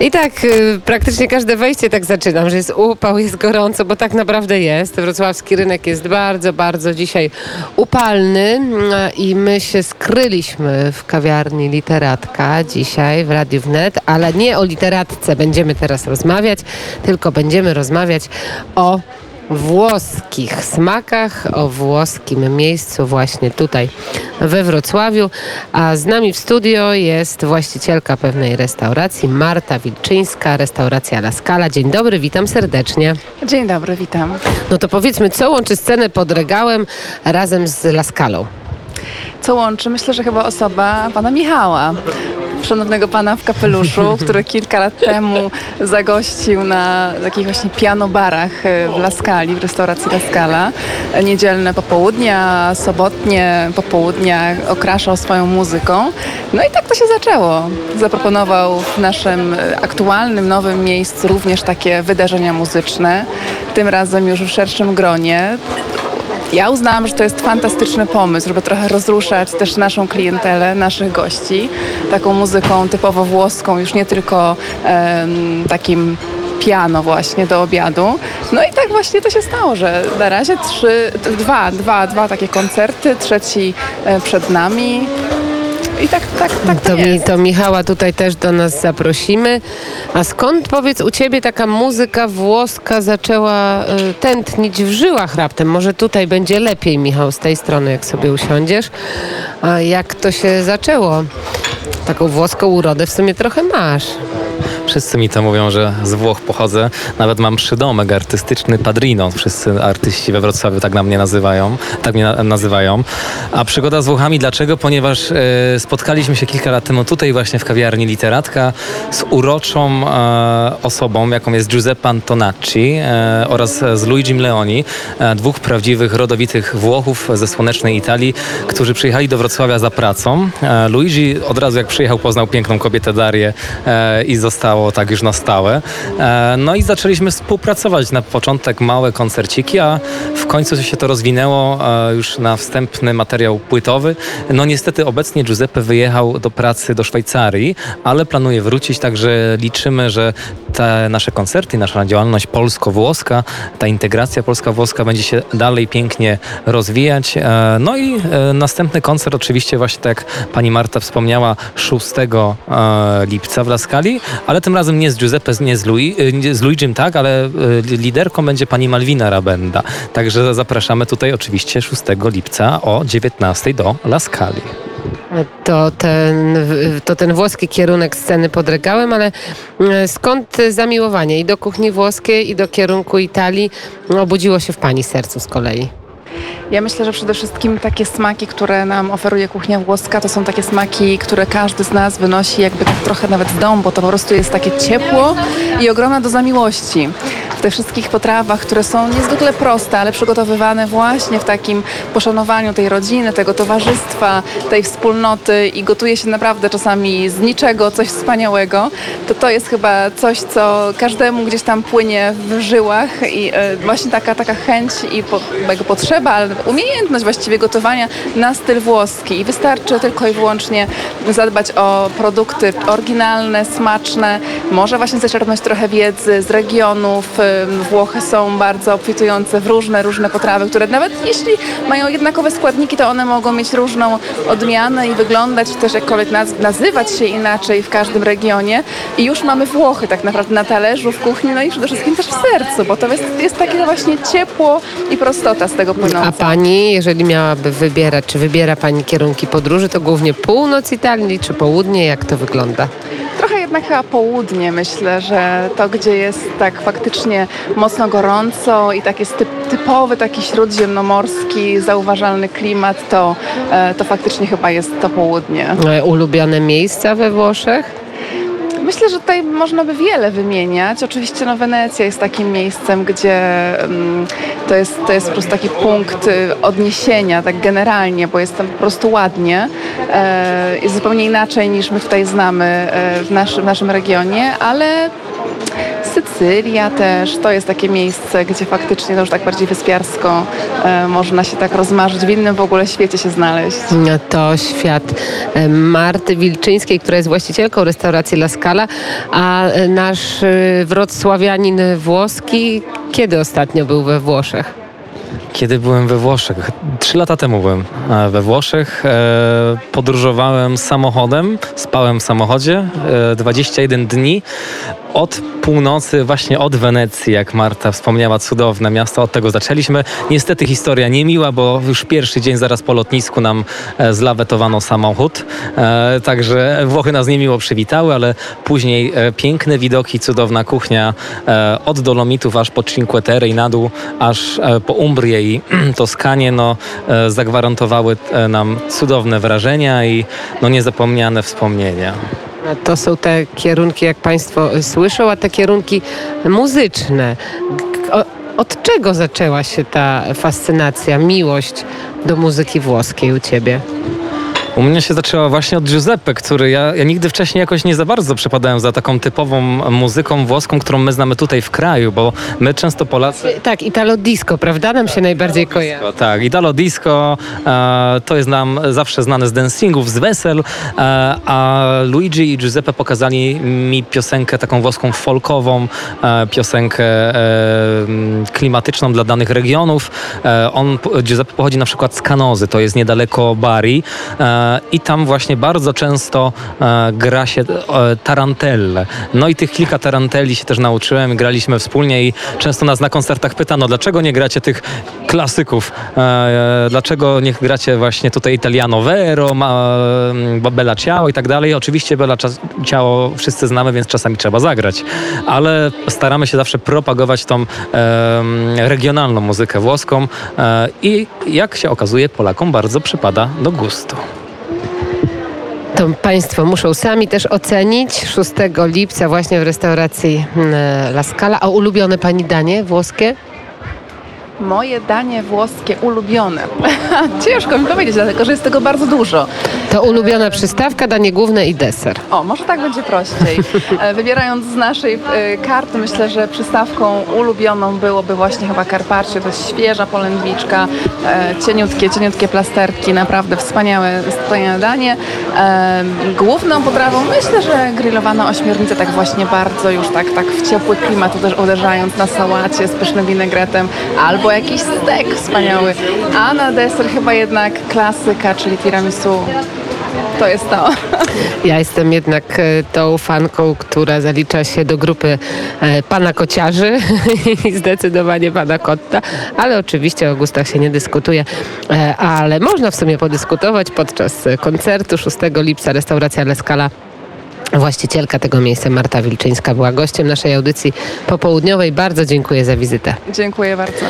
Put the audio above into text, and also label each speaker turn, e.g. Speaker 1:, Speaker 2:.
Speaker 1: I tak y, praktycznie każde wejście tak zaczynam, że jest upał, jest gorąco, bo tak naprawdę jest. Wrocławski rynek jest bardzo, bardzo dzisiaj upalny mm, i my się skryliśmy w kawiarni Literatka dzisiaj w Radiu Wnet, ale nie o literatce będziemy teraz rozmawiać, tylko będziemy rozmawiać o włoskich smakach, o włoskim miejscu właśnie tutaj we Wrocławiu. A z nami w studio jest właścicielka pewnej restauracji, Marta Wilczyńska, restauracja La Scala. Dzień dobry, witam serdecznie.
Speaker 2: Dzień dobry, witam.
Speaker 1: No to powiedzmy, co łączy scenę pod regałem razem z La Scalą?
Speaker 2: Co łączy? Myślę, że chyba osoba pana Michała. Szanownego pana w kapeluszu, który kilka lat temu zagościł na takich właśnie pianobarach e, w Laskali, w restauracji Laskala. Niedzielne popołudnia, sobotnie popołudnia okraszał swoją muzyką. No i tak to się zaczęło. Zaproponował w naszym e, aktualnym, nowym miejscu również takie wydarzenia muzyczne. Tym razem już w szerszym gronie. Ja uznałam, że to jest fantastyczny pomysł, żeby trochę rozruszać też naszą klientelę, naszych gości, taką muzyką typowo włoską, już nie tylko um, takim piano właśnie do obiadu. No i tak właśnie to się stało, że na razie trzy, dwa, dwa, dwa takie koncerty, trzeci e, przed nami. I tak, tak, tak to,
Speaker 1: To, mi, to Michała tutaj też do nas zaprosimy. A skąd powiedz u ciebie taka muzyka włoska zaczęła y, tętnić w żyłach raptem? Może tutaj będzie lepiej, Michał, z tej strony, jak sobie usiądziesz. A jak to się zaczęło? Taką włoską urodę w sumie trochę masz.
Speaker 3: Wszyscy mi to mówią, że z Włoch pochodzę. Nawet mam przydomek artystyczny Padrino. Wszyscy artyści we Wrocławiu tak na mnie nazywają. Tak mnie na, nazywają. A przygoda z Włochami dlaczego? Ponieważ e, spotkaliśmy się kilka lat temu tutaj właśnie w kawiarni Literatka z uroczą e, osobą, jaką jest Giuseppe Antonacci e, oraz z Luigim Leoni, e, dwóch prawdziwych, rodowitych Włochów ze słonecznej Italii, którzy przyjechali do Wrocławia za pracą. E, Luigi od razu jak przyjechał poznał piękną kobietę Darię e, i zostało tak już na stałe. E, no i zaczęliśmy współpracować. Na początek małe koncerciki, a w końcu się to rozwinęło e, już na wstępny materiał płytowy. No niestety obecnie Giuseppe wyjechał do pracy do Szwajcarii, ale planuje wrócić, także liczymy, że te nasze koncerty, nasza działalność polsko-włoska, ta integracja polska-włoska będzie się dalej pięknie rozwijać. E, No i następny koncert oczywiście właśnie tak jak pani Marta wspomniała 6 e, lipca w Laskali, ale tym razem nie z Giuseppe, nie z, e, nie z Luigim, tak, ale e, liderką będzie pani Malwina Rabenda. Także zapraszamy tutaj oczywiście 6 lipca o 19 do Laskali.
Speaker 1: To ten, to ten włoski kierunek sceny pod regałem, ale mm, skąd zamiłowanie i do kuchni włoskiej, i do kierunku Italii obudziło się w pani sercu z kolei?
Speaker 2: Ja myślę, że przede wszystkim takie smaki, które nam oferuje kuchnia włoska, to są takie smaki, które każdy z nas wynosi jakby tak trochę nawet z domu, bo to po prostu jest takie ciepło i ogromna doza miłości. W tych wszystkich potrawach, które są niezwykle proste, ale przygotowywane właśnie w takim poszanowaniu tej rodziny, tego towarzystwa, tej wspólnoty i gotuje się naprawdę czasami z niczego coś wspaniałego, to to jest chyba coś, co każdemu gdzieś tam płynie w żyłach i e, właśnie taka, taka chęć i po, potrzeba, ale umiejętność właściwie gotowania na styl włoski i wystarczy tylko i wyłącznie zadbać o produkty oryginalne, smaczne, może właśnie zaczerpnąć trochę wiedzy z regionów. Włochy są bardzo obfitujące w różne, różne potrawy, które nawet jeśli mają jednakowe składniki, to one mogą mieć różną odmianę i wyglądać też jakkolwiek naz- nazywać się inaczej w każdym regionie. I już mamy Włochy tak naprawdę na talerzu, w kuchni, no i przede wszystkim też w sercu, bo to jest, jest takie właśnie ciepło i prostota z tego płynąca.
Speaker 1: A pani, jeżeli miałaby wybierać, czy wybiera pani kierunki podróży, to głównie północ Italii, czy południe? Jak to wygląda?
Speaker 2: Jednak chyba południe myślę, że to, gdzie jest tak faktycznie mocno gorąco i tak jest typ, typowy taki śródziemnomorski, zauważalny klimat, to, e, to faktycznie chyba jest to południe.
Speaker 1: E, Ulubione miejsca we Włoszech?
Speaker 2: Myślę, że tutaj można by wiele wymieniać. Oczywiście no, Wenecja jest takim miejscem, gdzie mm, to, jest, to jest po prostu taki punkt y, odniesienia, tak generalnie, bo jest tam po prostu ładnie. E, jest zupełnie inaczej niż my tutaj znamy e, w, naszym, w naszym regionie, ale Sycylia też, to jest takie miejsce, gdzie faktycznie to już tak bardziej wyspiarsko e, można się tak rozmarzyć, w innym w ogóle świecie się znaleźć.
Speaker 1: No To świat e, Marty Wilczyńskiej, która jest właścicielką restauracji La Scala, a e, nasz e, wrocławianin włoski kiedy ostatnio był we Włoszech?
Speaker 3: Kiedy byłem we Włoszech, trzy lata temu byłem we Włoszech, podróżowałem samochodem, spałem w samochodzie e, 21 dni od północy, właśnie od Wenecji, jak Marta wspomniała, cudowne miasto, od tego zaczęliśmy. Niestety historia niemiła, bo już pierwszy dzień zaraz po lotnisku nam e, zlawetowano samochód, e, także Włochy nas niemiło przywitały, ale później e, piękne widoki, cudowna kuchnia, od Dolomitów aż po Cinque Terre i na dół, aż po Umbrię i Toskanię, no, zagwarantowały nam cudowne wrażenia i no, niezapomniane wspomnienia.
Speaker 1: To są te kierunki, jak Państwo y, słyszą, a te kierunki muzyczne. Od czego zaczęła się ta fascynacja, miłość do muzyki włoskiej u Ciebie?
Speaker 3: U mnie się zaczęła właśnie od Giuseppe, który ja, ja nigdy wcześniej jakoś nie za bardzo przepadałem za taką typową muzyką włoską, którą my znamy tutaj w kraju, bo my często Polacy...
Speaker 1: Tak, Italo Disco, prawda? Nam się najbardziej kojarzy.
Speaker 3: Tak, Italo Disco e, to jest nam zawsze znane z dancingów, z wesel, e, a Luigi i Giuseppe pokazali mi piosenkę taką włoską folkową, e, piosenkę e, klimatyczną dla danych regionów. E, on, Giuseppe pochodzi na przykład z Canozy, to jest niedaleko Bari e, i tam właśnie bardzo często e, gra się e, tarantelle. No i tych kilka tarantelli się też nauczyłem, graliśmy wspólnie i często nas na koncertach pytano, dlaczego nie gracie tych klasyków, e, dlaczego nie gracie właśnie tutaj Italiano Vero, Bella Ciao i tak dalej. Oczywiście Bella Cia- Ciao wszyscy znamy, więc czasami trzeba zagrać, ale staramy się zawsze propagować tą regionalną muzykę włoską e, i jak się okazuje Polakom bardzo przypada do gustu.
Speaker 1: To Państwo muszą sami też ocenić 6 lipca właśnie w restauracji mm, La Scala. A ulubione Pani danie włoskie?
Speaker 2: Moje danie włoskie ulubione. Ciężko mi powiedzieć, dlatego że jest tego bardzo dużo.
Speaker 1: To ulubiona przystawka, danie główne i deser.
Speaker 2: O, może tak będzie prościej. E, Wybierając z naszej e, karty, myślę, że przystawką ulubioną byłoby właśnie chyba carpaccio. To jest świeża polędwiczka, e, cieniutkie, cieniutkie plasterki, naprawdę wspaniałe, wspaniałe danie. Główną potrawą myślę, że grillowana ośmiornica, tak właśnie bardzo już tak, tak w ciepły klimat uderz- uderzając na sałacie z pysznym winegretem albo jakiś stek wspaniały. A na deser chyba jednak klasyka, czyli tiramisu. To jest to.
Speaker 1: Ja jestem jednak e, tą fanką, która zalicza się do grupy e, pana kociarzy i zdecydowanie pana kotta, ale oczywiście o gustach się nie dyskutuje, E, ale można w sumie podyskutować podczas koncertu 6 lipca restauracja Leskala. Właścicielka tego miejsca Marta Wilczyńska była gościem naszej audycji popołudniowej. Bardzo dziękuję za wizytę.
Speaker 2: Dziękuję bardzo.